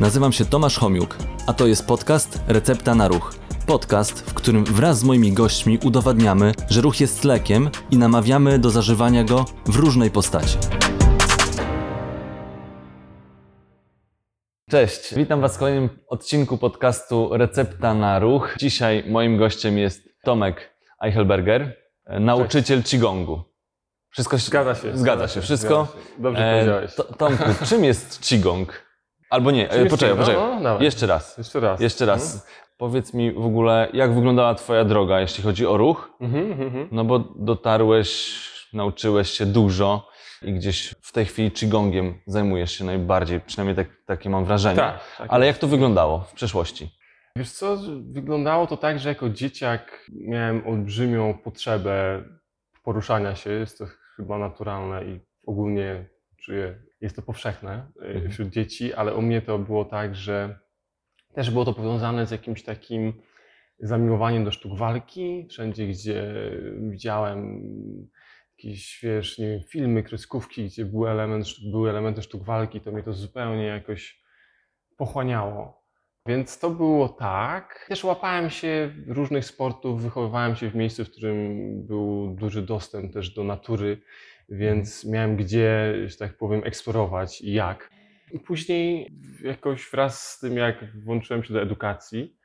Nazywam się Tomasz Homiuk, a to jest podcast Recepta na Ruch. Podcast, w którym wraz z moimi gośćmi udowadniamy, że ruch jest lekiem i namawiamy do zażywania go w różnej postaci. Cześć, witam Was w kolejnym odcinku podcastu Recepta na Ruch. Dzisiaj moim gościem jest Tomek Eichelberger, nauczyciel Qigongu. Wszystko się... Zgadza się. Zgadza się, wszystko. Zgadza się. Dobrze E, powiedziałeś. to, Tomku, czym jest Qigong? Albo nie, e, poczekaj, poczekaj. No, no, dawaj. Jeszcze raz. Jeszcze raz. Jeszcze raz. Powiedz mi w ogóle, jak wyglądała Twoja droga, jeśli chodzi o ruch? Mhm, mhm, mhm. No bo dotarłeś, nauczyłeś się dużo i gdzieś w tej chwili Qigongiem zajmujesz się najbardziej, przynajmniej tak, takie mam wrażenie. Tak, tak. Ale jak to wyglądało w przeszłości? Wiesz co, wyglądało to tak, że jako dzieciak miałem olbrzymią potrzebę poruszania się. Jest to chyba naturalne i ogólnie czuję, jest to powszechne y, Mhm. wśród dzieci, ale u mnie to było tak, że też było to powiązane z jakimś takim zamiłowaniem do sztuk walki. Wszędzie, gdzie widziałem jakieś, wiesz, nie wiem, filmy, kreskówki, gdzie był element, były elementy sztuk walki, to mnie to zupełnie jakoś pochłaniało. Więc to było tak. Też łapałem się różnych sportów, wychowywałem się w miejscu, w którym był duży dostęp też do natury, więc miałem gdzie, że tak powiem, eksplorować i jak. I później jakoś wraz z tym, jak włączyłem się do edukacji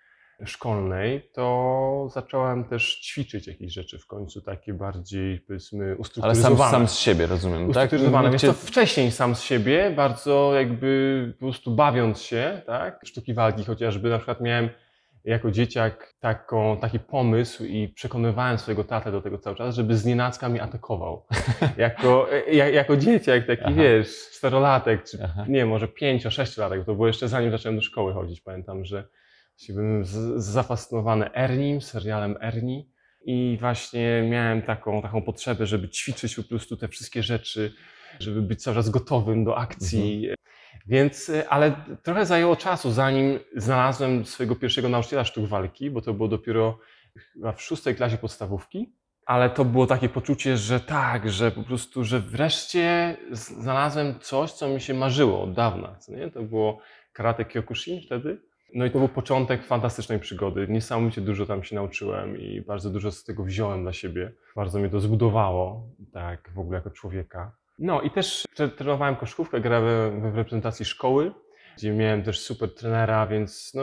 szkolnej, to zacząłem też ćwiczyć jakieś rzeczy w końcu, takie bardziej, powiedzmy, Ale ustrukturyzowane. sam, sam z siebie, rozumiem, tak? Ustrukturyzowane, więc to wcześniej sam z siebie, bardzo jakby po prostu bawiąc się, tak, sztuki walki chociażby, na przykład miałem jako dzieciak taką, taki pomysł i przekonywałem swojego tatę do tego cały czas, żeby z nienacka mnie atakował. Jako, ja, jako dzieciak, taki Aha. wiesz, czterolatek, czy Aha. nie, może pięcio, sześciolatek, to było jeszcze zanim zacząłem do szkoły chodzić, pamiętam, że byłem zafascynowany Ernim, serialem Ernie i właśnie miałem taką, taką potrzebę, żeby ćwiczyć po prostu te wszystkie rzeczy, żeby być cały czas gotowym do akcji. Więc, y, ale trochę zajęło czasu, zanim znalazłem swojego pierwszego nauczyciela sztuk walki, bo to było dopiero chyba w szóstej klasie podstawówki. Ale to było takie poczucie, że tak, że po prostu, że wreszcie znalazłem coś, co mi się marzyło od dawna. Nie? To było karate Kyokushin wtedy. No i to był początek fantastycznej przygody. Niesamowicie dużo tam się nauczyłem i bardzo dużo z tego wziąłem dla siebie. Bardzo mnie to zbudowało, tak, w ogóle jako człowieka. No i też tre- trenowałem koszkówkę, grałem w reprezentacji szkoły, gdzie miałem też super trenera, więc no,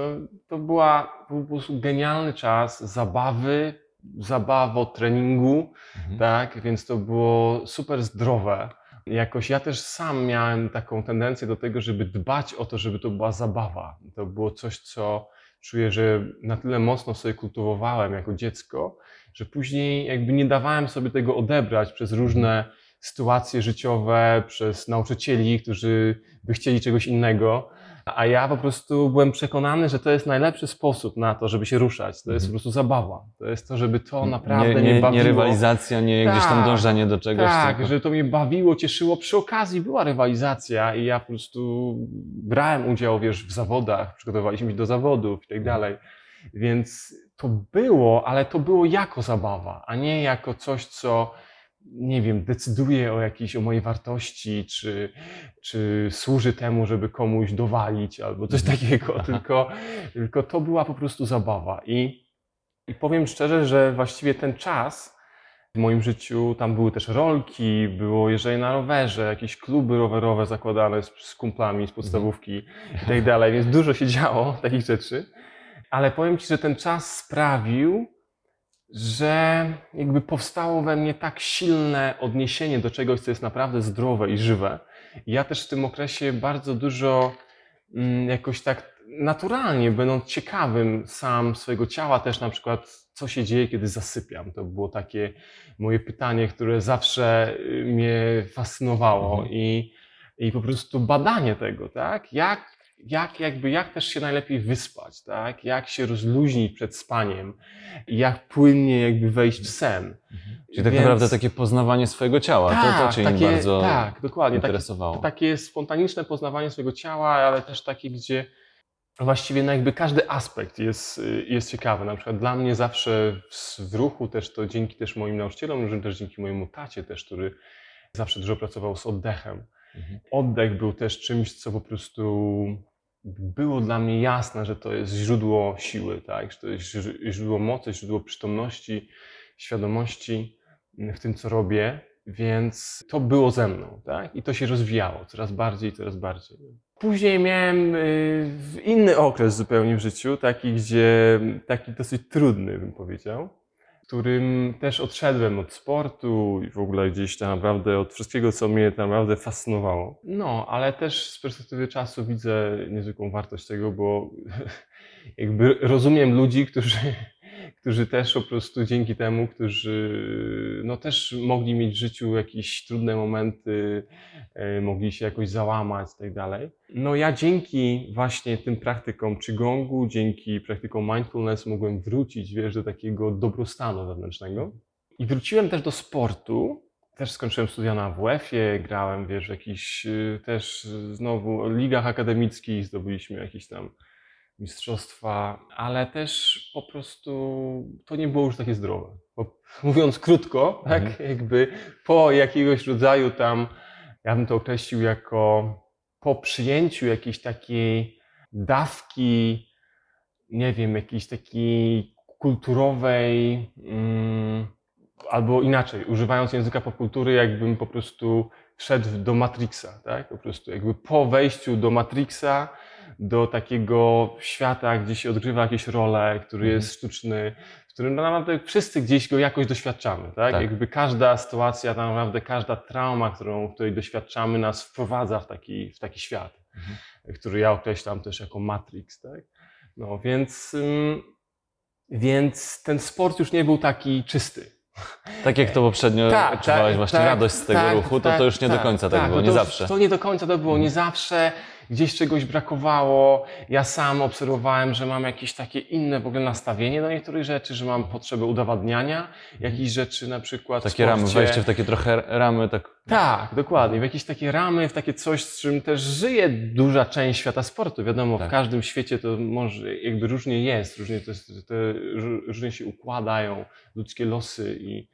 to była, był po prostu genialny czas zabawy, zabawo, treningu, Mhm. tak, więc to było super zdrowe. Jakoś ja też sam miałem taką tendencję do tego, żeby dbać o to, żeby to była zabawa. To było coś, co czuję, że na tyle mocno sobie kultywowałem jako dziecko, że później jakby nie dawałem sobie tego odebrać przez różne sytuacje życiowe, przez nauczycieli, którzy by chcieli czegoś innego. A ja po prostu byłem przekonany, że to jest najlepszy sposób na to, żeby się ruszać. To jest Mhm. po prostu zabawa. To jest to, żeby to naprawdę nie, mnie nie, bawiło. nie rywalizacja, nie gdzieś tam Tak, dążenie do czegoś. Tak, tylko... że to mnie bawiło, cieszyło. Przy okazji była rywalizacja i ja po prostu brałem udział, wiesz, w zawodach, przygotowaliśmy się do zawodów i tak dalej. Więc to było, ale to było jako zabawa, a nie jako coś, co nie wiem, decyduje o jakiejś, o mojej wartości, czy, czy służy temu, żeby komuś dowalić albo coś takiego, tylko, tylko to była po prostu zabawa. I, I powiem szczerze, że właściwie ten czas w moim życiu, tam były też rolki, było jeżdżenie na rowerze, jakieś kluby rowerowe zakładane z, z kumplami z podstawówki i tak dalej, więc dużo się działo takich rzeczy. Ale powiem Ci, że ten czas sprawił, że jakby powstało we mnie tak silne odniesienie do czegoś, co jest naprawdę zdrowe i żywe. Ja też w tym okresie bardzo dużo mm, jakoś tak naturalnie, będąc ciekawym sam swojego ciała, też na przykład, co się dzieje, kiedy zasypiam. To było takie moje pytanie, które zawsze y, mnie fascynowało Mhm. i, i po prostu badanie tego, tak? Jak, jak, jakby, jak też się najlepiej wyspać, tak? Jak się rozluźnić przed spaniem jak płynnie jakby wejść w sen. Mhm. Czyli tak Więc- naprawdę takie poznawanie swojego ciała, to, to Cię takie, bardzo tak, dokładnie. Takie, interesowało. takie spontaniczne poznawanie swojego ciała, ale też takie, gdzie właściwie no jakby każdy aspekt jest, jest ciekawy. Na przykład dla mnie zawsze w, w ruchu też to dzięki też moim nauczycielom, też dzięki mojemu tacie też, który zawsze dużo pracował z oddechem. Mhm. Oddech był też czymś, co po prostu było dla mnie jasne, że to jest źródło siły, tak? że to jest źr- źródło mocy, źródło przytomności, świadomości w tym, co robię, więc to było ze mną tak? i to się rozwijało coraz bardziej, coraz bardziej. Później miałem y, inny okres zupełnie w życiu, taki, gdzie taki dosyć trudny, bym powiedział, którym też odszedłem od sportu i w ogóle gdzieś tam naprawdę od wszystkiego, co mnie naprawdę fascynowało. No, ale też z perspektywy czasu widzę niezwykłą wartość tego, bo jakby rozumiem ludzi, którzy, którzy też po prostu dzięki temu, którzy no też mogli mieć w życiu jakieś trudne momenty, e, mogli się jakoś załamać i tak dalej. No ja dzięki właśnie tym praktykom Qigongu, dzięki praktykom mindfulness mogłem wrócić, wiesz, do takiego dobrostanu wewnętrznego. I wróciłem też do sportu. Też skończyłem studia na WF-ie, grałem, wiesz, w jakichś y, też znowu ligach akademickich, zdobyliśmy jakieś tam mistrzostwa, ale też po prostu to nie było już takie zdrowe. Bo, mówiąc krótko, tak, Mhm. jakby po jakiegoś rodzaju tam, ja bym to określił jako po przyjęciu jakiejś takiej dawki, nie wiem, jakiejś takiej kulturowej, mm, albo inaczej, używając języka popkultury, jakbym po prostu wszedł do Matrixa, tak? Po prostu jakby po wejściu do Matrixa, do takiego świata, gdzie się odgrywa jakieś role, który Mhm. jest sztuczny, w którym no naprawdę wszyscy gdzieś go jakoś doświadczamy, tak? Tak. Jakby każda sytuacja, tak naprawdę każda trauma, którą, której doświadczamy, nas wprowadza w taki, w taki świat, Mhm. który ja określam też jako Matrix, tak? No więc, więc ten sport już nie był taki czysty. Tak jak to poprzednio Tak, odczuwałeś tak, właśnie tak, radość z tego tak, ruchu, to tak, to już nie do tak, końca tak, tak, było, nie to, zawsze. To nie do końca to było, nie Mhm. zawsze. Gdzieś czegoś brakowało. Ja sam obserwowałem, że mam jakieś takie inne w ogóle nastawienie do niektórych rzeczy, że mam potrzebę udowadniania jakichś rzeczy na przykład w Takie ramy, wejście w takie trochę ramy, tak Tak, dokładnie. W jakieś takie ramy, w takie coś, z czym też żyje duża część świata sportu. Wiadomo, Tak. w każdym świecie to może jakby różnie jest, różnie, to jest, to ró- różnie się układają ludzkie losy i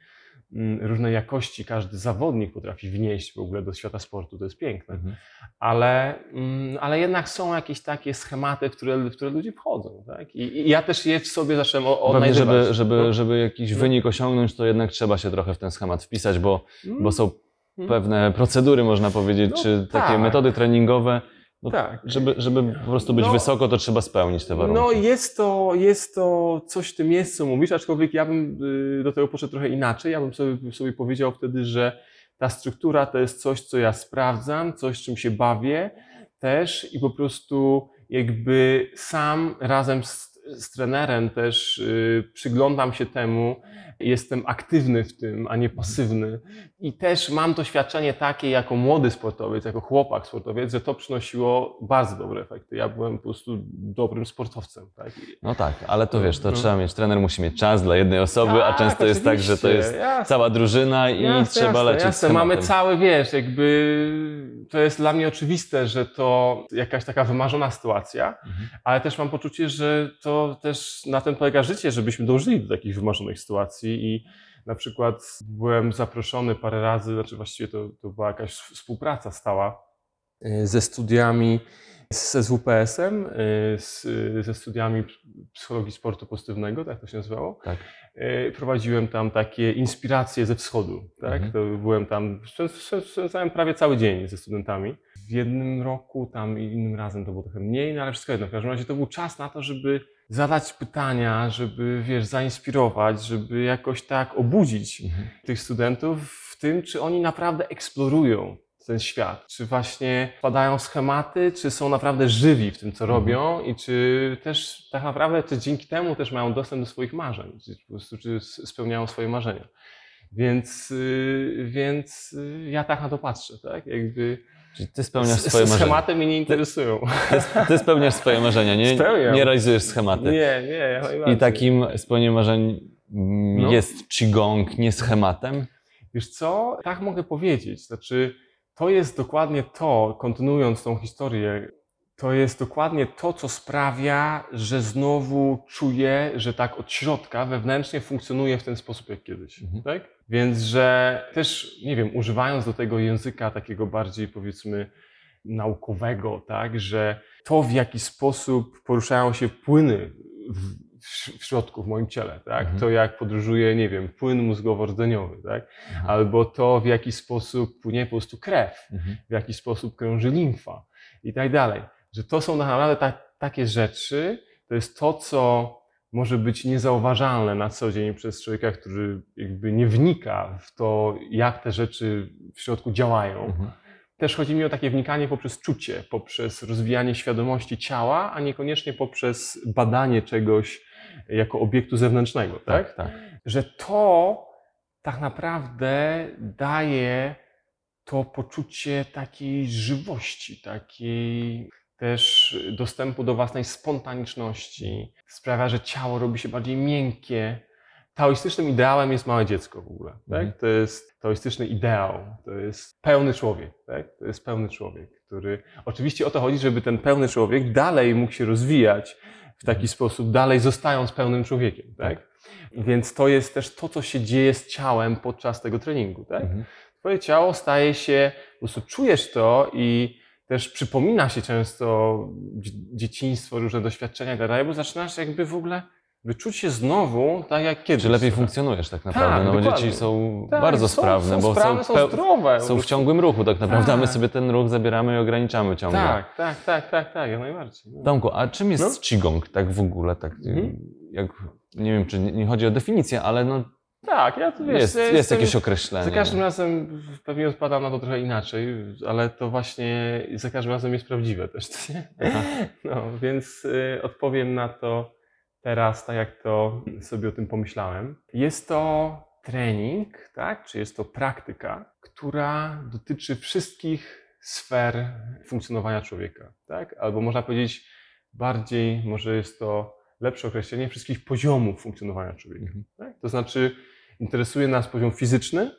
mm, różne jakości każdy zawodnik potrafi wnieść w ogóle do świata sportu. To jest piękne. Mhm. Ale, mm, ale jednak są jakieś takie schematy, w które, w które ludzie wchodzą. Tak? I, I ja też je w sobie zacząłem Pewnie, odnajdywać. żeby, żeby, No. żeby jakiś No. wynik osiągnąć, to jednak trzeba się trochę w ten schemat wpisać, bo, Mm, bo są mm, pewne procedury, można powiedzieć, No czy takie tak. metody treningowe. No, tak. Żeby, żeby po prostu być No. wysoko, to trzeba spełnić te warunki. No jest to, jest to coś w tym jest, co mówisz, aczkolwiek ja bym y, do tego poszedł trochę inaczej. Ja bym sobie, sobie powiedział wtedy, że ta struktura to jest coś, co ja sprawdzam, coś, czym się bawię też i po prostu jakby sam razem z, z trenerem też y, przyglądam się temu, jestem aktywny w tym, a nie pasywny. I też mam doświadczenie takie jako młody sportowiec, jako chłopak sportowiec, że to przynosiło bardzo dobre efekty. Ja byłem po prostu dobrym sportowcem. Tak? No tak, ale to wiesz, to No. trzeba mieć, trener musi mieć czas dla jednej osoby, a Tak, często jest tak, że to jest jasne. cała drużyna i Jasne, trzeba jasne, lecieć jasne. Mamy cały, wiesz, jakby to jest dla mnie oczywiste, że to jakaś taka wymarzona sytuacja, Mhm. ale też mam poczucie, że to też na tym polega życie, żebyśmy dążyli do takich wymarzonych sytuacji i na przykład byłem zaproszony parę razy, znaczy właściwie to, to była jakaś współpraca stała y, ze studiami z SWPS-em, y, z, ze studiami psychologii sportu pozytywnego, tak to się nazywało. Tak. Y, Prowadziłem tam takie inspiracje ze wschodu, tak? Mhm. To byłem tam, spę- spę- spędzałem prawie cały dzień ze studentami. W jednym roku tam i innym razem to było trochę mniej, no ale wszystko jedno. W każdym razie to był czas na to, żeby zadać pytania, żeby, wiesz, zainspirować, żeby jakoś tak obudzić Mhm. tych studentów w tym, czy oni naprawdę eksplorują ten świat, czy właśnie wpadają w schematy, czy są naprawdę żywi w tym, co Mhm. robią i czy też tak naprawdę czy dzięki temu też mają dostęp do swoich marzeń, czy po prostu czy spełniają swoje marzenia. Więc, y, więc y, ja tak na to patrzę, tak? Jakby Czyli ty spełniasz swoje marzenia. schematy mnie nie interesują. Ty, ty spełniasz swoje marzenia, nie, Spełniam. nie realizujesz schematy. Nie, nie, najbardziej. I takim spełnieniem marzeń mm, No. jest Qigong nie schematem. Wiesz co? Tak mogę powiedzieć. Znaczy, to jest dokładnie to, kontynuując tą historię, to jest dokładnie to, co sprawia, że znowu czuję, że tak od środka wewnętrznie funkcjonuje w ten sposób jak kiedyś. Mhm. Tak? Więc, że też, nie wiem, używając do tego języka takiego bardziej, powiedzmy, naukowego, tak, że to w jaki sposób poruszają się płyny w, w środku, w moim ciele, tak, Mhm. to jak podróżuje, nie wiem, płyn mózgowo-rdzeniowy, tak, Aha. albo to w jaki sposób płynie po prostu krew, Mhm. w jaki sposób krąży limfa i tak dalej. Że to są tak naprawdę ta, takie rzeczy, to jest to, co może być niezauważalne na co dzień przez człowieka, który jakby nie wnika w to, jak te rzeczy w środku działają. Mhm. Też chodzi mi o takie wnikanie poprzez czucie, poprzez rozwijanie świadomości ciała, a niekoniecznie poprzez badanie czegoś jako obiektu zewnętrznego, tak? Tak, tak. że to tak naprawdę daje to poczucie takiej żywości, takiej też dostępu do własnej spontaniczności. Sprawia, że ciało robi się bardziej miękkie. Taoistycznym ideałem jest małe dziecko w ogóle. Mhm. Tak? To jest taoistyczny ideał. To jest pełny człowiek. Tak? To jest pełny człowiek, który. Oczywiście o to chodzi, żeby ten pełny człowiek dalej mógł się rozwijać w taki sposób, dalej zostając pełnym człowiekiem. Tak? Więc to jest też to, co się dzieje z ciałem podczas tego treningu. Tak? Mhm. Twoje ciało staje się, po prostu czujesz to i też przypomina się często dzie- dzieciństwo, różne doświadczenia i tak bo zaczynasz jakby w ogóle wyczuć się znowu tak jak kiedyś. Czy lepiej trochę. funkcjonujesz tak naprawdę? Tak, no bo dokładnie. dzieci są Tak, bardzo są, sprawne, są bo sprawne, są, są zdrowe. są w ciągłym ruchu tak naprawdę, a my Tak. sobie ten ruch zabieramy i ograniczamy ciągle. Tak, tak, tak, tak, tak, jak najbardziej. No. Tomku, a czym jest No. Qigong tak w ogóle? Tak, Mhm. jak, nie wiem, czy nie, nie chodzi o definicję, ale no, Tak, ja tu wiesz, jest, ja jest jestem- jakieś określenie. Za każdym razem pewnie odpowiadam na to trochę inaczej, ale to właśnie za każdym razem jest prawdziwe też. co nie? Aha. No, więc y, odpowiem na to teraz, tak jak to sobie o tym pomyślałem. Jest to trening, tak? Czy jest to praktyka, która dotyczy wszystkich sfer funkcjonowania człowieka, tak? Albo można powiedzieć bardziej, może jest to lepsze określenie, wszystkich poziomów funkcjonowania człowieka. Mhm. Tak? To znaczy, interesuje nas poziom fizyczny,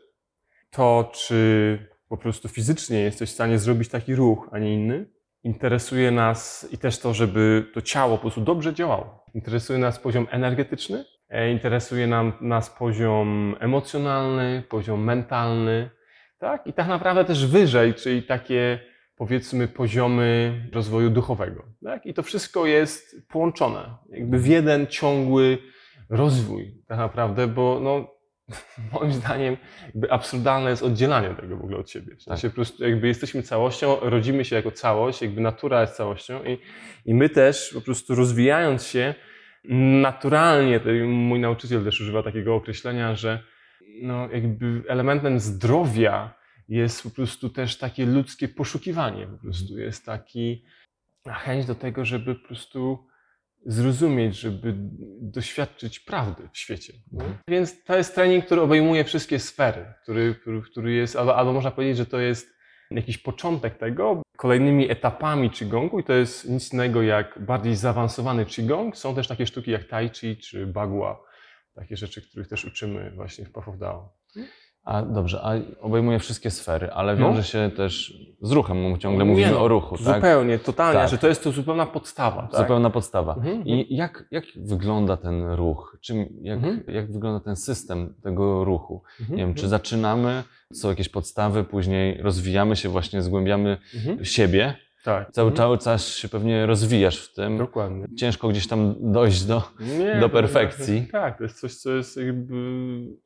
to czy po prostu fizycznie jesteś w stanie zrobić taki ruch, a nie inny. Interesuje nas i też to, żeby to ciało po prostu dobrze działało. Interesuje nas poziom energetyczny, e, interesuje nam, nas poziom emocjonalny, poziom mentalny, tak? I tak naprawdę też wyżej, czyli takie powiedzmy poziomy rozwoju duchowego, tak? I to wszystko jest połączone, jakby w jeden ciągły rozwój, tak naprawdę, bo no, moim zdaniem jakby absurdalne jest oddzielanie tego w ogóle od siebie. W sensie po prostu jakby jesteśmy całością, rodzimy się jako całość, jakby natura jest całością i, i my też po prostu rozwijając się naturalnie, mój nauczyciel też używa takiego określenia, że no jakby elementem zdrowia jest po prostu też takie ludzkie poszukiwanie po prostu, jest taki chęć do tego, żeby po prostu zrozumieć, żeby doświadczyć prawdy w świecie. Mhm. Więc to jest trening, który obejmuje wszystkie sfery, który, który, który jest, albo, albo można powiedzieć, że to jest jakiś początek tego. Kolejnymi etapami Qigongu, i to jest nic innego jak bardziej zaawansowany Qigong, są też takie sztuki jak Tai Chi czy Bagua, takie rzeczy, których też uczymy właśnie w Path of Dao. A dobrze, a obejmuje wszystkie sfery, ale No. wiąże się też z ruchem, bo ciągle Nie mówimy no, o ruchu, tak? Zupełnie, totalnie, Tak. że to jest to zupełna podstawa. Tak? Zupełna podstawa. Mhm, I jak, jak wygląda ten ruch? Czym, jak, Mhm. jak wygląda ten system tego ruchu? mhm, Nie wiem, czy zaczynamy, są jakieś podstawy, później rozwijamy się, właśnie zgłębiamy mhm. siebie. Tak. Cały, Mhm. cały czas się pewnie rozwijasz w tym. Dokładnie. Ciężko gdzieś tam dojść do. Nie, do to- perfekcji. Tak, to jest coś, co jest jakby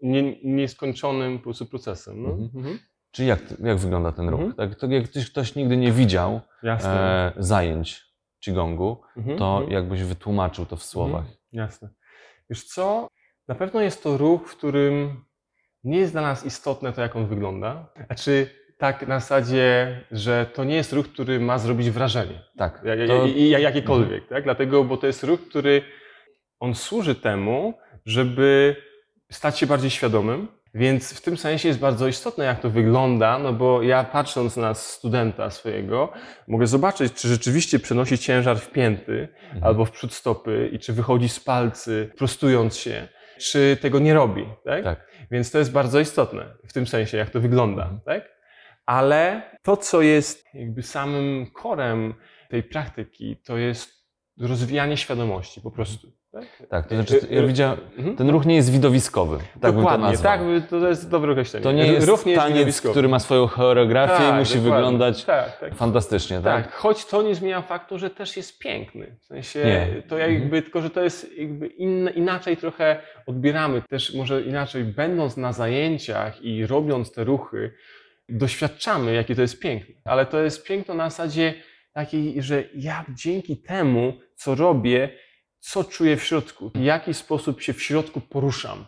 nie, nieskończonym po prostu procesem. No. Mhm. Mhm. Czy jak, jak wygląda ten ruch? Mhm. Tak, to jak ktoś, ktoś nigdy nie widział e, zajęć Qigongu, Mhm, to mhm. jakbyś wytłumaczył to w słowach. Jasne. Wiesz co? Na pewno jest to ruch, w którym nie jest dla nas istotne to, jak on wygląda. Znaczy, tak na zasadzie, że to nie jest ruch, który ma zrobić wrażenie. Tak. Ja- ja- to, jakiekolwiek, tak? Dlatego, bo to jest ruch, który on służy temu, żeby stać się bardziej świadomym. Więc w tym sensie jest bardzo istotne, jak to wygląda, no bo ja patrząc na studenta swojego, mogę zobaczyć, czy rzeczywiście przenosi ciężar w pięty Mhm. albo w przód stopy i czy wychodzi z palcy, prostując się, czy tego nie robi, tak? Tak. Więc to jest bardzo istotne w tym sensie, jak to wygląda, Mhm. tak? Ale to, co jest jakby samym korem tej praktyki, to jest rozwijanie świadomości po prostu. Tak, Tak, to znaczy, ja widziałem, Mhm. ten ruch nie jest widowiskowy. Tak bym to Dokładnie, nazwał. tak, to jest dobre określenie. To nie jest Ruch nie jest taniec, który ma swoją choreografię i Tak, musi dokładnie. wyglądać tak, tak. fantastycznie, tak? Tak, choć to nie zmienia faktu, że też jest piękny. W sensie Nie. to jakby, tylko że to jest jakby inaczej trochę odbieramy. Też może inaczej, będąc na zajęciach i robiąc te ruchy, doświadczamy, jakie to jest piękne. Ale to jest piękno na zasadzie takiej, że ja dzięki temu, co robię, co czuję w środku, w jaki sposób się w środku poruszam.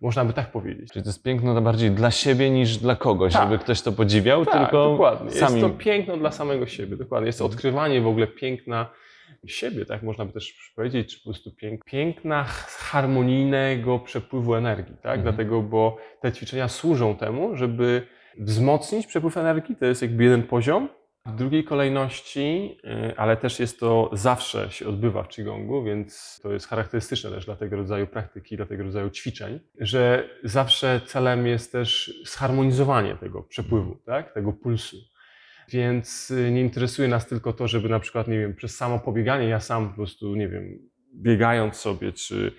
Można by tak powiedzieć. Czyli to jest piękno bardziej dla siebie niż dla kogoś, Tak. żeby ktoś to podziwiał, Tak, tylko dokładnie. Jest to piękno dla samego siebie, dokładnie. Jest to odkrywanie w ogóle piękna siebie, tak można by też powiedzieć, czy po prostu pięk, piękna harmonijnego przepływu energii, tak? Mhm. Dlatego, bo te ćwiczenia służą temu, żeby wzmocnić przepływ energii, to jest jakby jeden poziom. W drugiej kolejności, y, ale też jest to zawsze się odbywa w Qigongу, więc to jest charakterystyczne też dla tego rodzaju praktyki, dla tego rodzaju ćwiczeń, że zawsze celem jest też zharmonizowanie tego przepływu, tak? tego pulsu. Więc y, nie interesuje nas tylko to, żeby na przykład, nie wiem, przez samo pobieganie, ja sam po prostu, nie wiem, biegając sobie, czy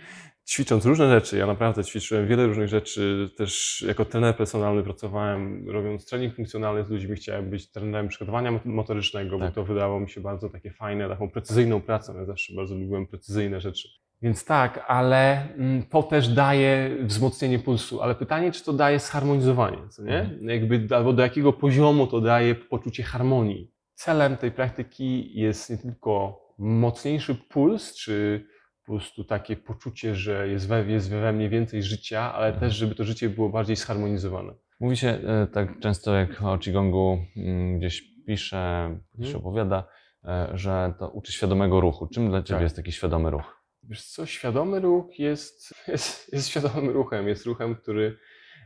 ćwicząc różne rzeczy, ja naprawdę ćwiczyłem wiele różnych rzeczy, też jako trener personalny pracowałem, robiąc trening funkcjonalny z ludźmi, chciałem być trenerem przygotowania mot- motorycznego, Tak. bo to wydawało mi się bardzo takie fajne, taką precyzyjną pracę, ja zawsze bardzo lubiłem precyzyjne rzeczy. Więc tak, ale mm, to też daje wzmocnienie pulsu, ale pytanie, czy to daje zharmonizowanie, co nie? Mhm. Jakby, albo do jakiego poziomu to daje poczucie harmonii. Celem tej praktyki jest nie tylko mocniejszy puls, czy po prostu takie poczucie, że jest we, jest we mnie więcej życia, ale też, żeby to życie było bardziej zharmonizowane. Mówi się e, tak często, jak o Qigongu mm, gdzieś pisze, gdzieś Mhm. opowiada, e, że to uczy świadomego ruchu. Czym dla Ciebie Tak. jest taki świadomy ruch? Wiesz co, świadomy ruch jest, jest, jest świadomym ruchem, jest ruchem, który,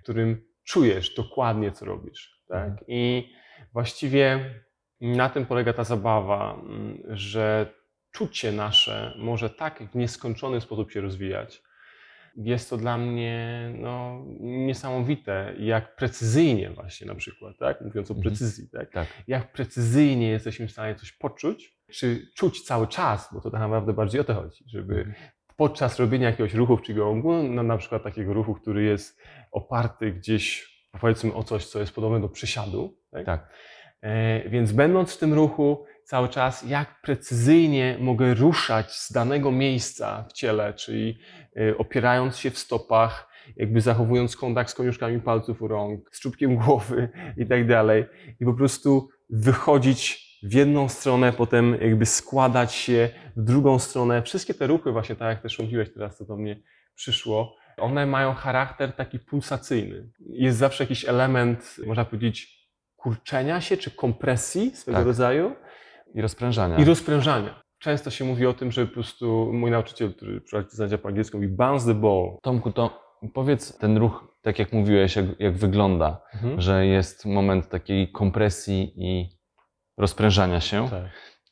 którym czujesz dokładnie, co robisz. Tak? Mhm. I właściwie na tym polega ta zabawa, mm, że czucie nasze może tak w nieskończony sposób się rozwijać. Jest to dla mnie no, niesamowite, jak precyzyjnie właśnie na przykład, tak? mówiąc o Mhm. precyzji, tak? Tak. jak precyzyjnie jesteśmy w stanie coś poczuć, czy czuć cały czas, bo to tak naprawdę bardziej o to chodzi, żeby Mhm. podczas robienia jakiegoś ruchu w Qigongu, no na przykład takiego ruchu, który jest oparty gdzieś powiedzmy o coś, co jest podobne do przysiadu, tak? Tak. E, więc będąc w tym ruchu cały czas, jak precyzyjnie mogę ruszać z danego miejsca w ciele, czyli e, opierając się w stopach, jakby zachowując kontakt z koniuszkami palców u rąk, z czubkiem głowy i tak dalej. I po prostu wychodzić w jedną stronę, potem jakby składać się w drugą stronę. Wszystkie te ruchy, właśnie tak jak też mówiłeś teraz, co do mnie przyszło, one mają charakter taki pulsacyjny. Jest zawsze jakiś element, można powiedzieć, kurczenia się czy kompresji swego Tak. rodzaju I rozprężania. i rozprężania. Często się mówi o tym, że po prostu mój nauczyciel, który prowadzi zajęcia po angielsku, mówi bounce the ball. Tomku, to powiedz ten ruch, tak jak mówiłeś, jak, jak wygląda, Mhm. że jest moment takiej kompresji i rozprężania się, Tak.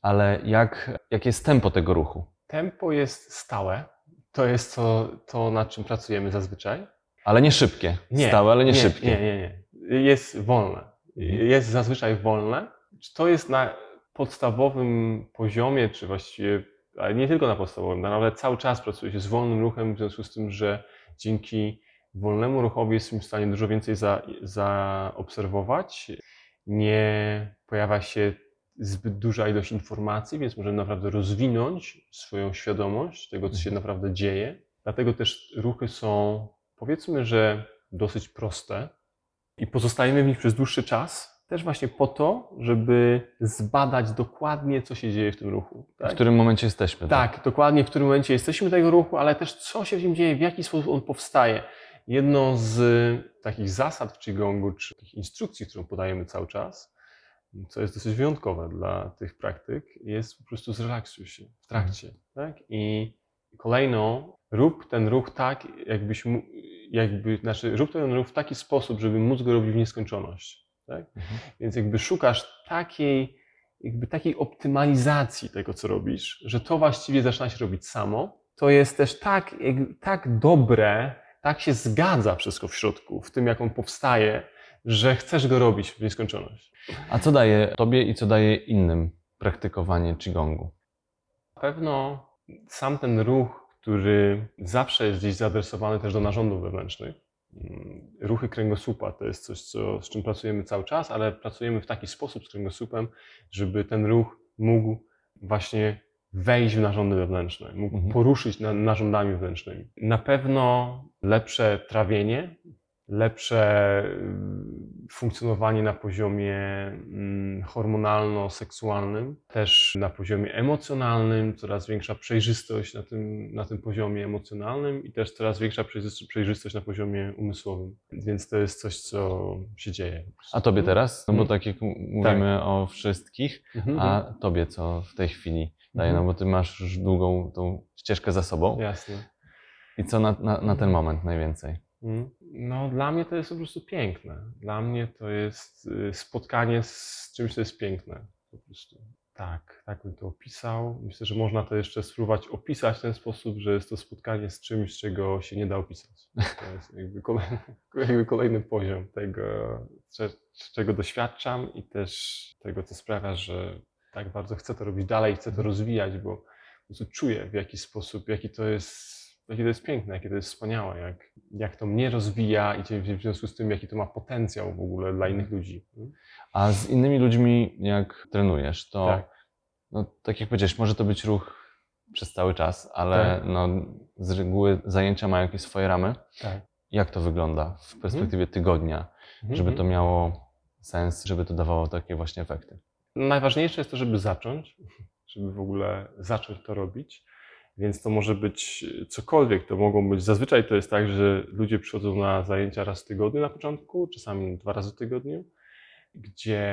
ale jak, jakie jest tempo tego ruchu? Tempo jest stałe. To jest to, to, nad czym pracujemy zazwyczaj. Ale nie szybkie. Stałe, ale nie, szybkie. Nie, nie, nie. Jest wolne. Jest zazwyczaj wolne. Czy to jest na podstawowym poziomie, czy właściwie, ale nie tylko na podstawowym, naprawdę cały czas pracuje się z wolnym ruchem, w związku z tym, że dzięki wolnemu ruchowi jesteśmy w stanie dużo więcej za, zaobserwować. Nie pojawia się zbyt duża ilość informacji, więc możemy naprawdę rozwinąć swoją świadomość tego, co się naprawdę dzieje. Dlatego też ruchy są, powiedzmy, że dosyć proste i pozostajemy w nich przez dłuższy czas, też właśnie po to, żeby zbadać dokładnie, co się dzieje w tym ruchu. W którym momencie jesteśmy? Tak, dokładnie w którym momencie jesteśmy tego ruchu, ale też co się w nim dzieje, w jaki sposób on powstaje. Jedną z takich zasad w Qigongu, czy takich instrukcji, którą podajemy cały czas, co jest dosyć wyjątkowe dla tych praktyk, jest po prostu zrelaksuj się w trakcie. Tak? I kolejną, rób ten ruch tak, jakbyś, jakby, znaczy rób ten ruch w taki sposób, żeby móc go robić w nieskończoność. Tak? Mhm. Więc jakby szukasz takiej, jakby takiej optymalizacji tego, co robisz, że to właściwie zaczyna się robić samo. To jest też tak, tak dobre, tak się zgadza wszystko w środku, w tym jak on powstaje, że chcesz go robić w nieskończoność. A co daje Tobie i co daje innym praktykowanie Qigongu? Na pewno sam ten ruch, który zawsze jest gdzieś zaadresowany też do narządów wewnętrznych. Mm, Ruchy kręgosłupa to jest coś, co, z czym pracujemy cały czas, ale pracujemy w taki sposób z kręgosłupem, żeby ten ruch mógł właśnie wejść w narządy wewnętrzne, mógł Mhm. poruszyć na, narządami wewnętrznymi. Na pewno lepsze trawienie, lepsze y, funkcjonowanie na poziomie mm, hormonalno-seksualnym, też na poziomie emocjonalnym, coraz większa przejrzystość na tym, na tym poziomie emocjonalnym i też coraz większa przejrzys- przejrzystość na poziomie umysłowym. Więc to jest coś, co się dzieje. A tobie teraz? No bo Mhm. tak jak mówimy o wszystkich, Mhm. a tobie co w tej chwili daje? Mhm. No bo ty masz już długą tą ścieżkę za sobą. Jasne. I co na, na, na ten moment najwięcej? Mm. No, dla mnie to jest po prostu piękne. Dla mnie to jest y, spotkanie z czymś, co jest piękne. Po prostu. Tak, tak bym to opisał. Myślę, że można to jeszcze spróbować opisać w ten sposób, że jest to spotkanie z czymś, czego się nie da opisać. To jest jakby kolejny, jakby kolejny poziom tego, cze- czego doświadczam i też tego, co sprawia, że tak bardzo chcę to robić dalej, chcę to rozwijać, bo po prostu czuję w jaki sposób, jaki to jest, jakie to jest piękne, jakie to jest wspaniałe, jak, jak to mnie rozwija i w związku z tym, jaki to ma potencjał w ogóle dla innych ludzi. A z innymi ludźmi, jak trenujesz, to Tak. no, tak jak powiedziałeś, może to być ruch przez cały czas, ale Tak. no, z reguły zajęcia mają jakieś swoje ramy. Tak. Jak to wygląda w perspektywie tygodnia, Mhm. żeby to miało sens, żeby to dawało takie właśnie efekty? Najważniejsze jest to, żeby zacząć, żeby w ogóle zacząć to robić. Więc to może być cokolwiek. To mogą być, zazwyczaj to jest tak, że ludzie przychodzą na zajęcia raz w tygodniu na początku, czasami dwa razy w tygodniu, gdzie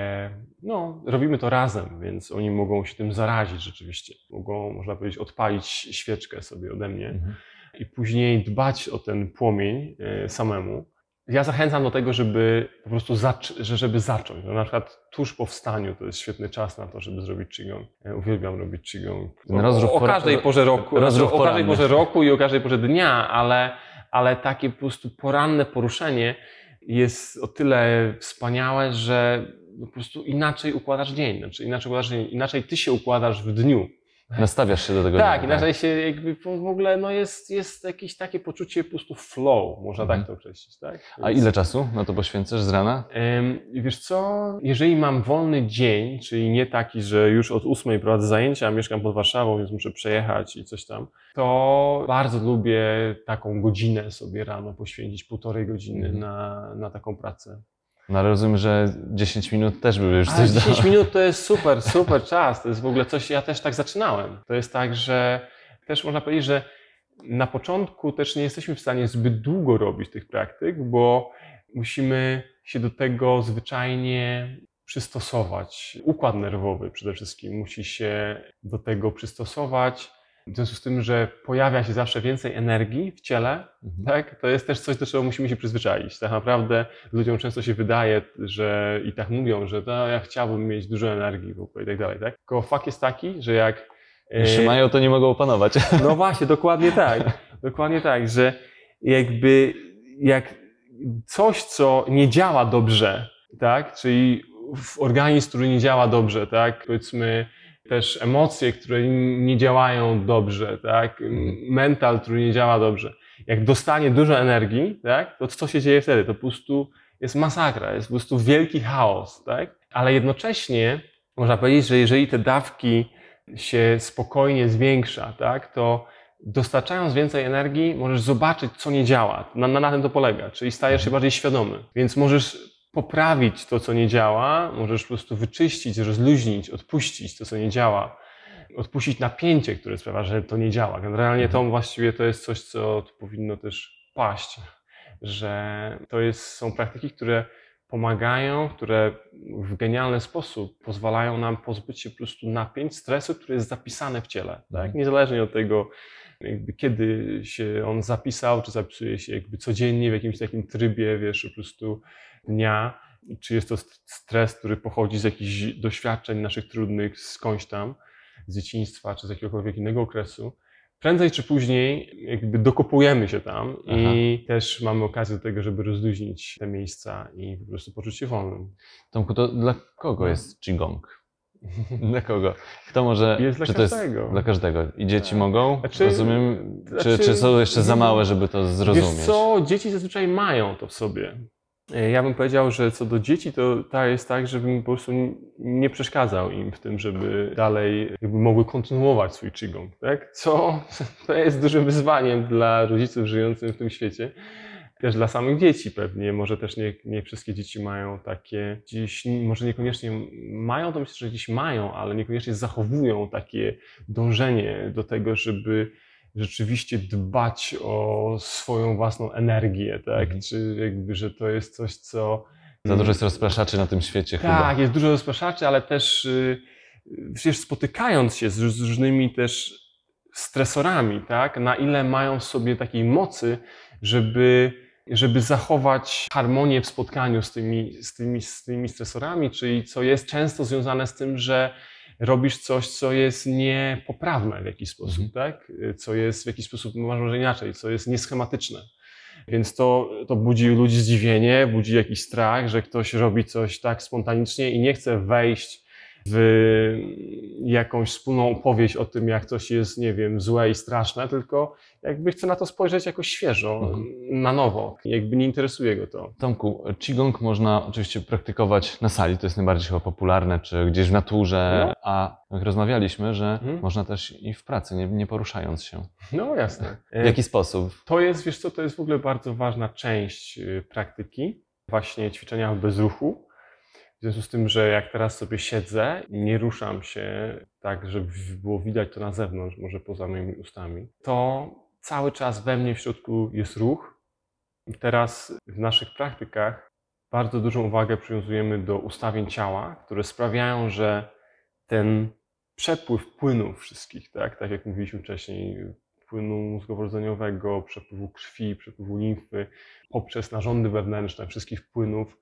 no, robimy to razem, więc oni mogą się tym zarazić rzeczywiście. Mogą, można powiedzieć, odpalić świeczkę sobie ode mnie Mhm. i później dbać o ten płomień e, samemu. Ja zachęcam do tego, żeby po prostu zac- że żeby zacząć. No, na przykład tuż po wstaniu to jest świetny czas na to, żeby zrobić qigong. Ja uwielbiam robić qigong. O, o każdej porze roku, rozruch o każdej porze roku i o każdej porze dnia, ale, ale takie po prostu poranne poruszenie jest o tyle wspaniałe, że po prostu inaczej układasz dzień. Znaczy inaczej, układasz dzień, inaczej ty się układasz w dniu. Nastawiasz się do tego. Tak, dnia, inaczej się jakby w ogóle no jest, jest jakieś takie poczucie po prostu flow, można Mhm. tak to określić, tak? A Więc, ile czasu na to poświęcasz z rana? em, wiesz co, jeżeli mam wolny dzień, czyli nie taki, że już od ósmej prowadzę zajęcia, a mieszkam pod Warszawą, więc muszę przejechać i coś tam, to bardzo lubię taką godzinę sobie rano poświęcić, półtorej godziny Mhm. na, na taką pracę. No ale rozumiem, że 10 minut też by już Ale coś 10 dało. minut to jest super, super czas. To jest w ogóle coś, ja też tak zaczynałem. To jest tak, że też można powiedzieć, że na początku też nie jesteśmy w stanie zbyt długo robić tych praktyk, bo musimy się do tego zwyczajnie przystosować. Układ nerwowy przede wszystkim musi się do tego przystosować. W związku z tym, że pojawia się zawsze więcej energii w ciele, Mhm. tak? To jest też coś, do czego musimy się przyzwyczaić. Tak naprawdę ludziom często się wydaje, że i tak mówią, że no, ja chciałbym mieć dużo energii w ogóle i tak dalej, tak? Tylko fakt jest taki, że jak... e, Jeszcze mają, to nie mogą opanować. No właśnie, dokładnie tak. Dokładnie tak, że jakby jak coś, co nie działa dobrze, tak? Czyli w organizm, który nie działa dobrze, tak? Powiedzmy też emocje, które nie działają dobrze, tak? Mental, który nie działa dobrze. Jak dostanie dużo energii, tak? To co się dzieje wtedy? To po prostu jest masakra, jest po prostu wielki chaos, tak? Ale jednocześnie można powiedzieć, że jeżeli te dawki się spokojnie zwiększa, tak, to dostarczając więcej energii, możesz zobaczyć, co nie działa. Na, na, na tym to polega, czyli stajesz się bardziej świadomy. Więc możesz poprawić to, co nie działa, możesz po prostu wyczyścić, rozluźnić, odpuścić to, co nie działa, odpuścić napięcie, które sprawia, że to nie działa. Generalnie to właściwie to jest coś, co powinno też paść, że to jest, są praktyki, które pomagają, które w genialny sposób pozwalają nam pozbyć się po prostu napięć, stresu, który jest zapisany w ciele. Tak? Mhm. Niezależnie od tego, jakby kiedy się on zapisał, czy zapisuje się jakby codziennie w jakimś takim trybie, wiesz, po prostu dnia, czy jest to st- stres, który pochodzi z jakichś doświadczeń naszych trudnych skądś tam, z dzieciństwa, czy z jakiegokolwiek innego okresu. Prędzej czy później jakby dokopujemy się tam i też mamy okazję do tego, żeby rozluźnić te miejsca i po prostu poczuć się wolnym. Tomku, to dla kogo No. jest Qigong? Dla kogo? Kto może. Jest dla czy to jest każdego. dla każdego? I dzieci Tak. mogą? Znaczy- Rozumiem. Czy, znaczy- czy są jeszcze za małe, żeby to zrozumieć? Wiesz co, dzieci zazwyczaj mają to w sobie. E, Ja bym powiedział, że co do dzieci, to tak jest tak, żebym po prostu nie przeszkadzał im w tym, żeby dalej jakby mogły kontynuować swój qigong, tak? Co to jest dużym wyzwaniem dla rodziców żyjących w tym świecie. Też dla samych dzieci pewnie, może też nie, nie wszystkie dzieci mają takie, gdzieś, może niekoniecznie mają, to myślę, że gdzieś mają, ale niekoniecznie zachowują takie dążenie do tego, żeby rzeczywiście dbać o swoją własną energię, tak? Mhm. Czy jakby, że to jest coś, co... Za dużo jest rozpraszaczy na tym świecie chyba. Tak, jest dużo rozpraszaczy, ale też y, przecież spotykając się z, różnymi też stresorami, tak? Na ile mają sobie takiej mocy, żeby, żeby zachować harmonię w spotkaniu z tymi, z, tymi, z tymi stresorami, czyli co jest często związane z tym, że robisz coś, co jest niepoprawne w jakiś sposób, Mhm. tak? Co jest w jakiś sposób, może może inaczej, co jest nieschematyczne. Więc to, to budzi ludzi zdziwienie, budzi jakiś strach, że ktoś robi coś tak spontanicznie i nie chce wejść w jakąś wspólną opowieść o tym, jak coś jest, nie wiem, złe i straszne, tylko jakby chce na to spojrzeć jakoś świeżo, Mhm. na nowo. Jakby nie interesuje go to. Tomku, Qigong można oczywiście praktykować na sali, to jest najbardziej chyba popularne, czy gdzieś w naturze, No. a jak rozmawialiśmy, że Mhm. można też i w pracy, nie, nie poruszając się. No jasne. W jaki sposób? To jest, wiesz co, to jest w ogóle bardzo ważna część y, praktyki, właśnie ćwiczenia w bezruchu. Związku z tym, że jak teraz sobie siedzę, nie ruszam się tak, żeby było widać to na zewnątrz, może poza moimi ustami, to cały czas we mnie w środku jest ruch. I teraz w naszych praktykach bardzo dużą uwagę przywiązujemy do ustawień ciała, które sprawiają, że ten przepływ płynów wszystkich, tak, tak jak mówiliśmy wcześniej, płynu mózgowo-rdzeniowego, przepływu krwi, przepływu limfy, poprzez narządy wewnętrzne, wszystkich płynów,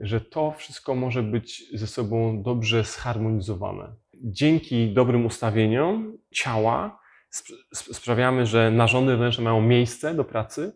że to wszystko może być ze sobą dobrze zharmonizowane. Dzięki dobrym ustawieniom ciała sp- sp- sprawiamy, że narządy wewnętrzne mają miejsce do pracy.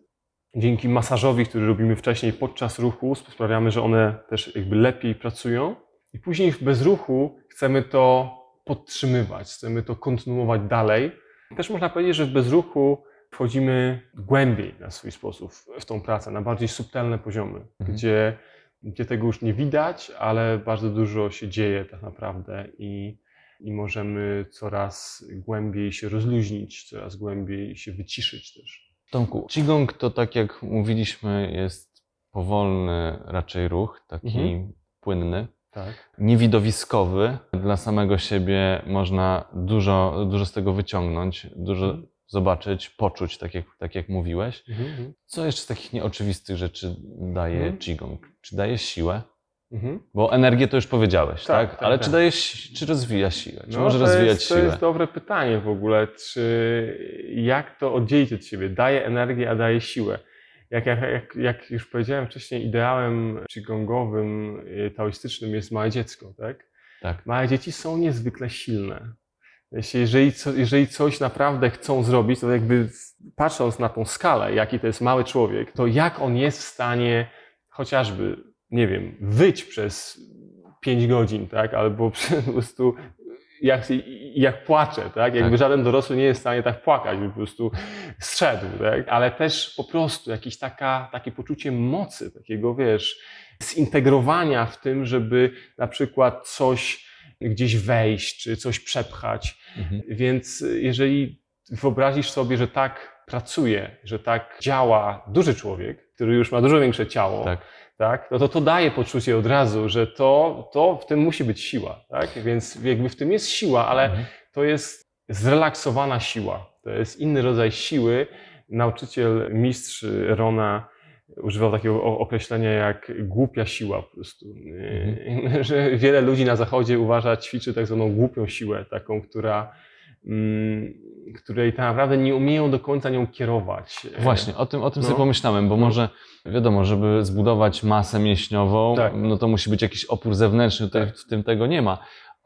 Dzięki masażowi, który robimy wcześniej podczas ruchu, sprawiamy, że one też jakby lepiej pracują. I później w bezruchu chcemy to podtrzymywać, chcemy to kontynuować dalej. Też można powiedzieć, że w bezruchu wchodzimy głębiej na swój sposób w tą pracę, na bardziej subtelne poziomy, Mhm. gdzie, gdzie tego już nie widać, ale bardzo dużo się dzieje tak naprawdę i, i możemy coraz głębiej się rozluźnić, coraz głębiej się wyciszyć też. Tomku, Qigong to tak jak mówiliśmy jest powolny raczej ruch, taki Mhm. płynny. Tak. niewidowiskowy. Dla samego siebie można dużo, dużo z tego wyciągnąć, dużo Mhm. Zobaczyć, poczuć, tak jak, tak jak mówiłeś. Mhm. Co jeszcze z takich nieoczywistych rzeczy daje Mhm. Qigong? Czy daje siłę? Mhm. Bo energię to już powiedziałeś, tak? Tak, tak, Ale tak. czy daje, czy rozwija siłę? Czy No, może rozwijać jest, siłę? To jest dobre pytanie w ogóle, czy jak to oddzielić od siebie? Daje energię, a daje siłę. Jak, jak, jak, jak już powiedziałem wcześniej, ideałem qigongowym, y, taoistycznym jest małe dziecko, tak? Tak. Małe dzieci są niezwykle silne. Jeśli, jeżeli, jeżeli coś naprawdę chcą zrobić, to jakby patrząc na tą skalę, jaki to jest mały człowiek, to jak on jest w stanie chociażby, nie wiem, wyć przez 5 godzin, tak? Albo po prostu jak, jak płacze, tak? Jakby Tak. żaden dorosły nie jest w stanie tak płakać, by po prostu zszedł, tak? Ale też po prostu jakieś taka, takie poczucie mocy, takiego, wiesz, zintegrowania w tym, żeby na przykład coś gdzieś wejść, czy coś przepchać. Mhm. Więc jeżeli wyobrazisz sobie, że tak pracuje, że tak działa duży człowiek, który już ma dużo większe ciało, Tak. tak, no to to daje poczucie od razu, że to, to w tym musi być siła, tak? Więc jakby w tym jest siła, ale Mhm. to jest zrelaksowana siła. To jest inny rodzaj siły. Nauczyciel, mistrz Rona używał takiego określenia jak głupia siła po prostu. Mhm. Że wiele ludzi na zachodzie uważa, ćwiczy tak zwaną głupią siłę, taką, która mm, której tak naprawdę nie umieją do końca nią kierować. Właśnie, o tym, o tym No. sobie pomyślałem, bo No. może, wiadomo, żeby zbudować masę mięśniową, Tak. no to musi być jakiś opór zewnętrzny, Tak. w tym tego nie ma.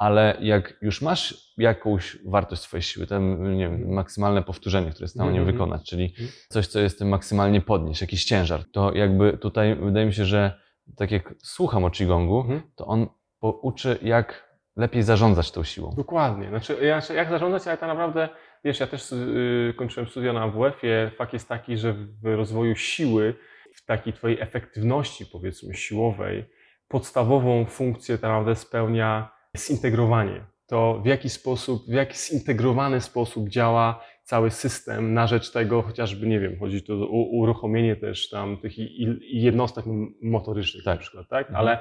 Ale jak już masz jakąś wartość swojej siły, ten, nie wiem, maksymalne powtórzenie, które jest w stanie Mhm. wykonać, czyli Mhm. coś, co jest tym maksymalnie podnieść, jakiś ciężar, to jakby tutaj wydaje mi się, że tak jak słucham o Qigongu, Mhm. to on pouczy, jak lepiej zarządzać tą siłą. Dokładnie. Znaczy, ja, jak zarządzać, ale tak naprawdę, wiesz, ja też y, kończyłem studia na AWF-ie. Fakt jest taki, że w rozwoju siły, w takiej twojej efektywności, powiedzmy, siłowej, podstawową funkcję tak naprawdę spełnia zintegrowanie. To w jaki sposób, w jaki zintegrowany sposób działa cały system na rzecz tego, chociażby, nie wiem, chodzi tu o uruchomienie też tam tych jednostek motorycznych Tak. na przykład, tak? Mhm. Ale,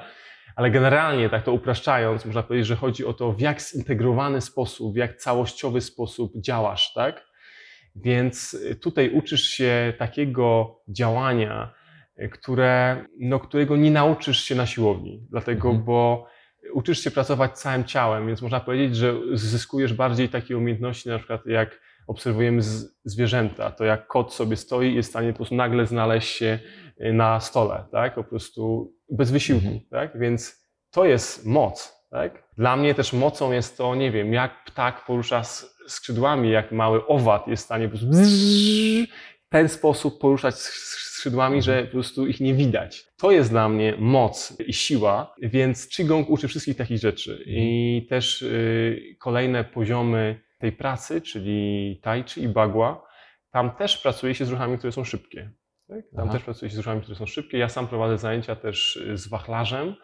ale generalnie, tak to upraszczając, można powiedzieć, że chodzi o to, w jak zintegrowany sposób, w jak całościowy sposób działasz, tak? Więc y, tutaj uczysz się takiego działania, y, które, no, którego nie nauczysz się na siłowni, dlatego, Mhm. bo uczysz się pracować całym ciałem, więc można powiedzieć, że zyskujesz bardziej takie umiejętności, na przykład jak obserwujemy zwierzęta, to jak kot sobie stoi i jest w stanie po prostu nagle znaleźć się y, na stole, tak? Po prostu bez wysiłku, Mhm. tak? Więc to jest moc, tak? Dla mnie też mocą jest to, nie wiem, jak ptak porusza skrzydłami, jak mały owad jest w stanie po prostu ten sposób poruszać sk- skrzydłami, że po prostu ich nie widać. To jest dla mnie moc i siła, więc Qigong uczy wszystkich takich rzeczy. I też y, kolejne poziomy tej pracy, czyli Tai Chi i Bagua, tam też pracuje się z ruchami, które są szybkie. Tak? Tam Aha. też pracuje się z ruchami, które są szybkie. Ja sam prowadzę zajęcia też y, z wachlarzem.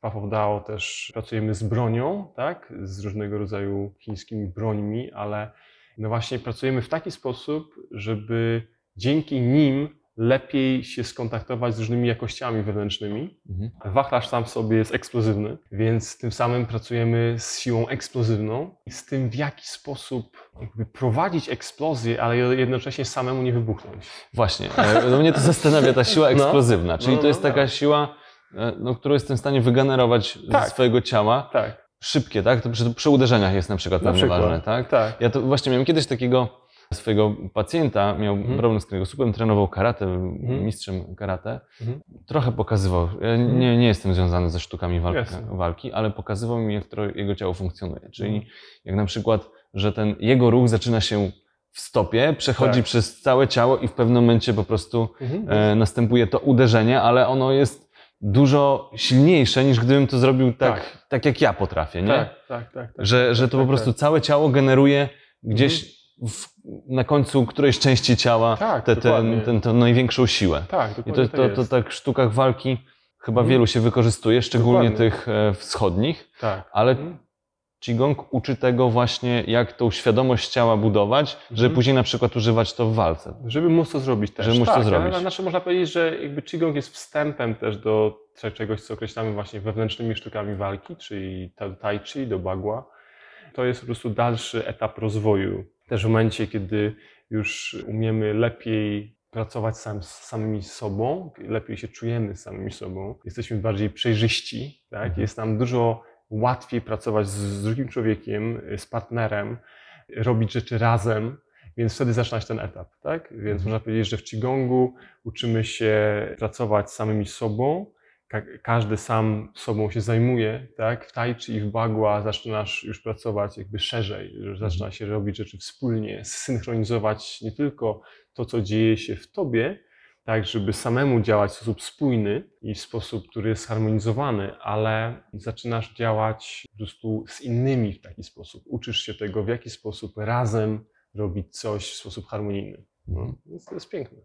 Path of Dao też pracujemy z bronią, tak? z różnego rodzaju chińskimi brońmi, ale no właśnie pracujemy w taki sposób, żeby dzięki nim lepiej się skontaktować z różnymi jakościami wewnętrznymi. Mhm. Wachlarz sam w sobie jest eksplozywny, więc tym samym pracujemy z siłą eksplozywną i z tym, w jaki sposób prowadzić eksplozję, ale jednocześnie samemu nie wybuchnąć. Właśnie, e, no mnie to zastanawia ta siła No. eksplozywna, czyli No, to jest no, taka no. siła, e, no, którą jestem w stanie wygenerować Tak. ze swojego ciała, Tak, szybkie, tak? To przy, przy uderzeniach jest na przykład na pewnie przykład. ważne, tak? Tak. Ja to właśnie miałem kiedyś takiego swojego pacjenta, miał Mhm. problem z kręgosłupem, trenował karate, był mistrzem karate. Mhm. Trochę pokazywał, ja Mhm. nie, nie jestem związany ze sztukami walki, walki, ale pokazywał mi, jak to jego ciało funkcjonuje. Czyli Mhm. jak na przykład, że ten jego ruch zaczyna się w stopie, przechodzi Tak. przez całe ciało i w pewnym momencie po prostu Mhm. e, następuje to uderzenie, ale ono jest dużo silniejsze niż gdybym to zrobił tak, Tak. tak. jak ja potrafię, nie? Tak, tak, tak. tak. Że, że to tak, po prostu tak. Mhm. całe ciało generuje gdzieś w, na końcu którejś części ciała Tak, tę dokładnie. tę tę największą siłę. Tak, I dokładnie to, to, to jest. tak w sztukach walki chyba Mhm. wielu się wykorzystuje, szczególnie Dokładnie. tych e, wschodnich, tak. ale Mhm. Qigong uczy tego właśnie, jak tą świadomość ciała budować, żeby Mhm. później na przykład używać to w walce. Żeby móc to zrobić też. Żeby móc to tak, zrobić. Ale, znaczy można powiedzieć, że jakby Qigong jest wstępem też do cze- czegoś, co określamy właśnie wewnętrznymi sztukami walki, czyli ta- Tai Chi do Bagua. To jest po prostu dalszy etap rozwoju. Też w momencie, kiedy już umiemy lepiej pracować sam, z samymi sobą, lepiej się czujemy z samymi sobą, jesteśmy bardziej przejrzyści, tak? Mhm. jest nam dużo łatwiej pracować z, drugim człowiekiem, z partnerem, robić rzeczy razem, więc wtedy zaczyna się ten etap, tak? Więc Mhm. można powiedzieć, że w Qigongu uczymy się pracować samymi sobą, Ka- każdy sam sobą się zajmuje, tak? W Tai Chi i w Bagua zaczynasz już pracować jakby szerzej, że zaczyna się robić rzeczy wspólnie, synchronizować nie tylko to, co dzieje się w tobie, tak, żeby samemu działać w sposób spójny i w sposób, który jest zharmonizowany, ale zaczynasz działać po prostu z innymi w taki sposób. Uczysz się tego, w jaki sposób razem robić coś w sposób harmonijny. No, to jest piękne.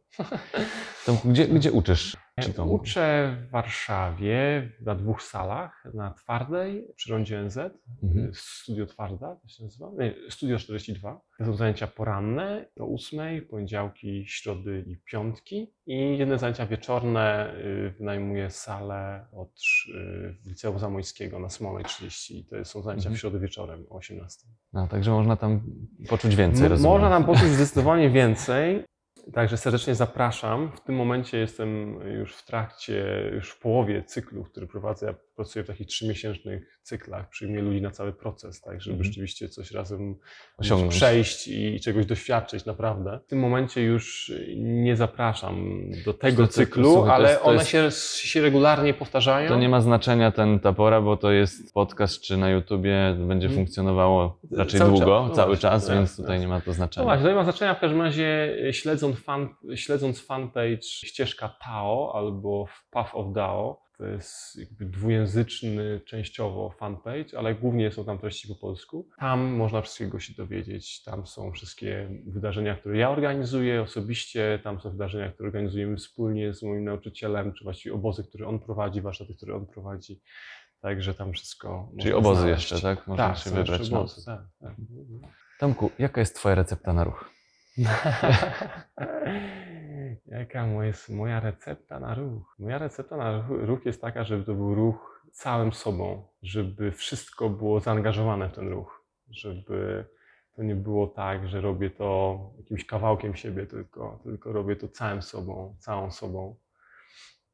Gdzie, gdzie uczysz Qigongu? Uczę w Warszawie na dwóch salach, na Twardej przy rondzie NZ, Mhm. Studio Twarda to się nazywa, nie, Studio 42. To są zajęcia poranne do ósmej, poniedziałki, środy i piątki i jedne zajęcia wieczorne y, wynajmuję salę od, y, Liceum Zamojskiego na Smolej 30. To są zajęcia Mhm. w środę wieczorem o 18. No, także można tam poczuć więcej, M- rozumiem. Można nam poczuć zdecydowanie więcej. Także serdecznie zapraszam. W tym momencie jestem już w trakcie, już w połowie cyklu, który prowadzę. Pracuję w takich trzymiesięcznych cyklach, przyjmuję ludzi na cały proces, tak, żeby Mhm. rzeczywiście coś razem Osiągnąć. przejść i czegoś doświadczyć naprawdę. W tym momencie już nie zapraszam do tego cyklu, słuchaj, ale jest- one jest- się, się regularnie powtarzają. To nie ma znaczenia ten ta pora, bo to jest podcast, czy na YouTubie będzie Mhm. funkcjonowało raczej Cały długo, czas, no cały właśnie, czas, tak, więc tutaj tak. nie ma to No znaczenia. właśnie, to nie ma znaczenia w każdym razie e, śledząc, fan, śledząc fanpage ścieżka Tao albo Path of Dao, To jest jakby dwujęzyczny częściowo fanpage, ale głównie są tam treści po polsku. Tam można wszystkiego się dowiedzieć. Tam są wszystkie wydarzenia, które ja organizuję osobiście. Tam są wydarzenia, które organizujemy wspólnie z moim nauczycielem, czy właściwie obozy, które on prowadzi, warsztaty, które on prowadzi. Także tam wszystko. Czyli obozy znaleźć. jeszcze, tak? Można tak, się wybrać obozy, tak, tak. Tomku, jaka jest twoja recepta na ruch? Jaka jest moja recepta na ruch? Moja recepta na ruch, ruch jest taka, żeby to był ruch całym sobą, żeby wszystko było zaangażowane w ten ruch, żeby to nie było tak, że robię to jakimś kawałkiem siebie tylko, tylko robię to całym sobą, całą sobą.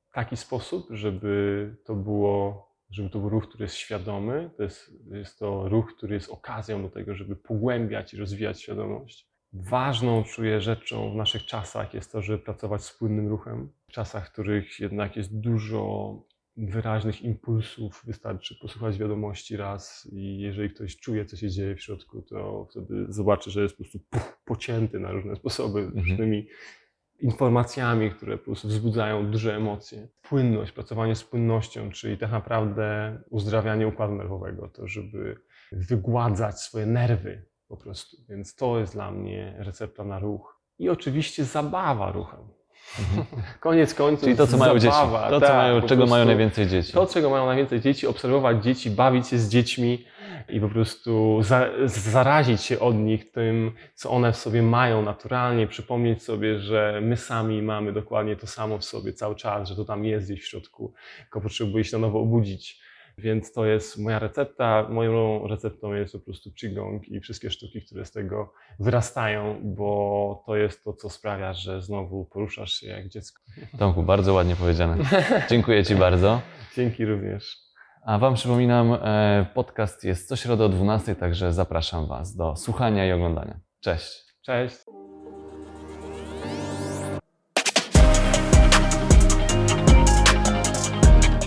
W taki sposób, żeby to było, żeby to był ruch, który jest świadomy, to jest, jest to ruch, który jest okazją do tego, żeby pogłębiać i rozwijać świadomość. Ważną, czuję, rzeczą w naszych czasach jest to, żeby pracować z płynnym ruchem. W czasach, w których jednak jest dużo wyraźnych impulsów, wystarczy posłuchać wiadomości raz i jeżeli ktoś czuje, co się dzieje w środku, to wtedy zobaczy, że jest po prostu puf, pocięty na różne sposoby różnymi informacjami, które po prostu wzbudzają duże emocje. Płynność, pracowanie z płynnością, czyli tak naprawdę uzdrawianie układu nerwowego, to żeby wygładzać swoje nerwy po prostu. Więc to jest dla mnie recepta na ruch. I oczywiście zabawa ruchem. Koniec końców. Czyli to, co mają dzieci. zabawa, To, co tak, mają, po czego mają najwięcej dzieci. To, czego mają najwięcej dzieci, obserwować dzieci, bawić się z dziećmi i po prostu za, zarazić się od nich tym, co one w sobie mają naturalnie, przypomnieć sobie, że my sami mamy dokładnie to samo w sobie cały czas, że to tam jest gdzieś w środku, tylko potrzebuje się na nowo obudzić. Więc to jest moja recepta. Moją receptą jest po prostu Qigong i wszystkie sztuki, które z tego wyrastają, bo to jest to, co sprawia, że znowu poruszasz się jak dziecko. Tomku, bardzo ładnie powiedziane. Dziękuję Ci bardzo. Dzięki również. A Wam przypominam, e, podcast jest co środę o 12, także zapraszam Was do słuchania i oglądania. Cześć. Cześć.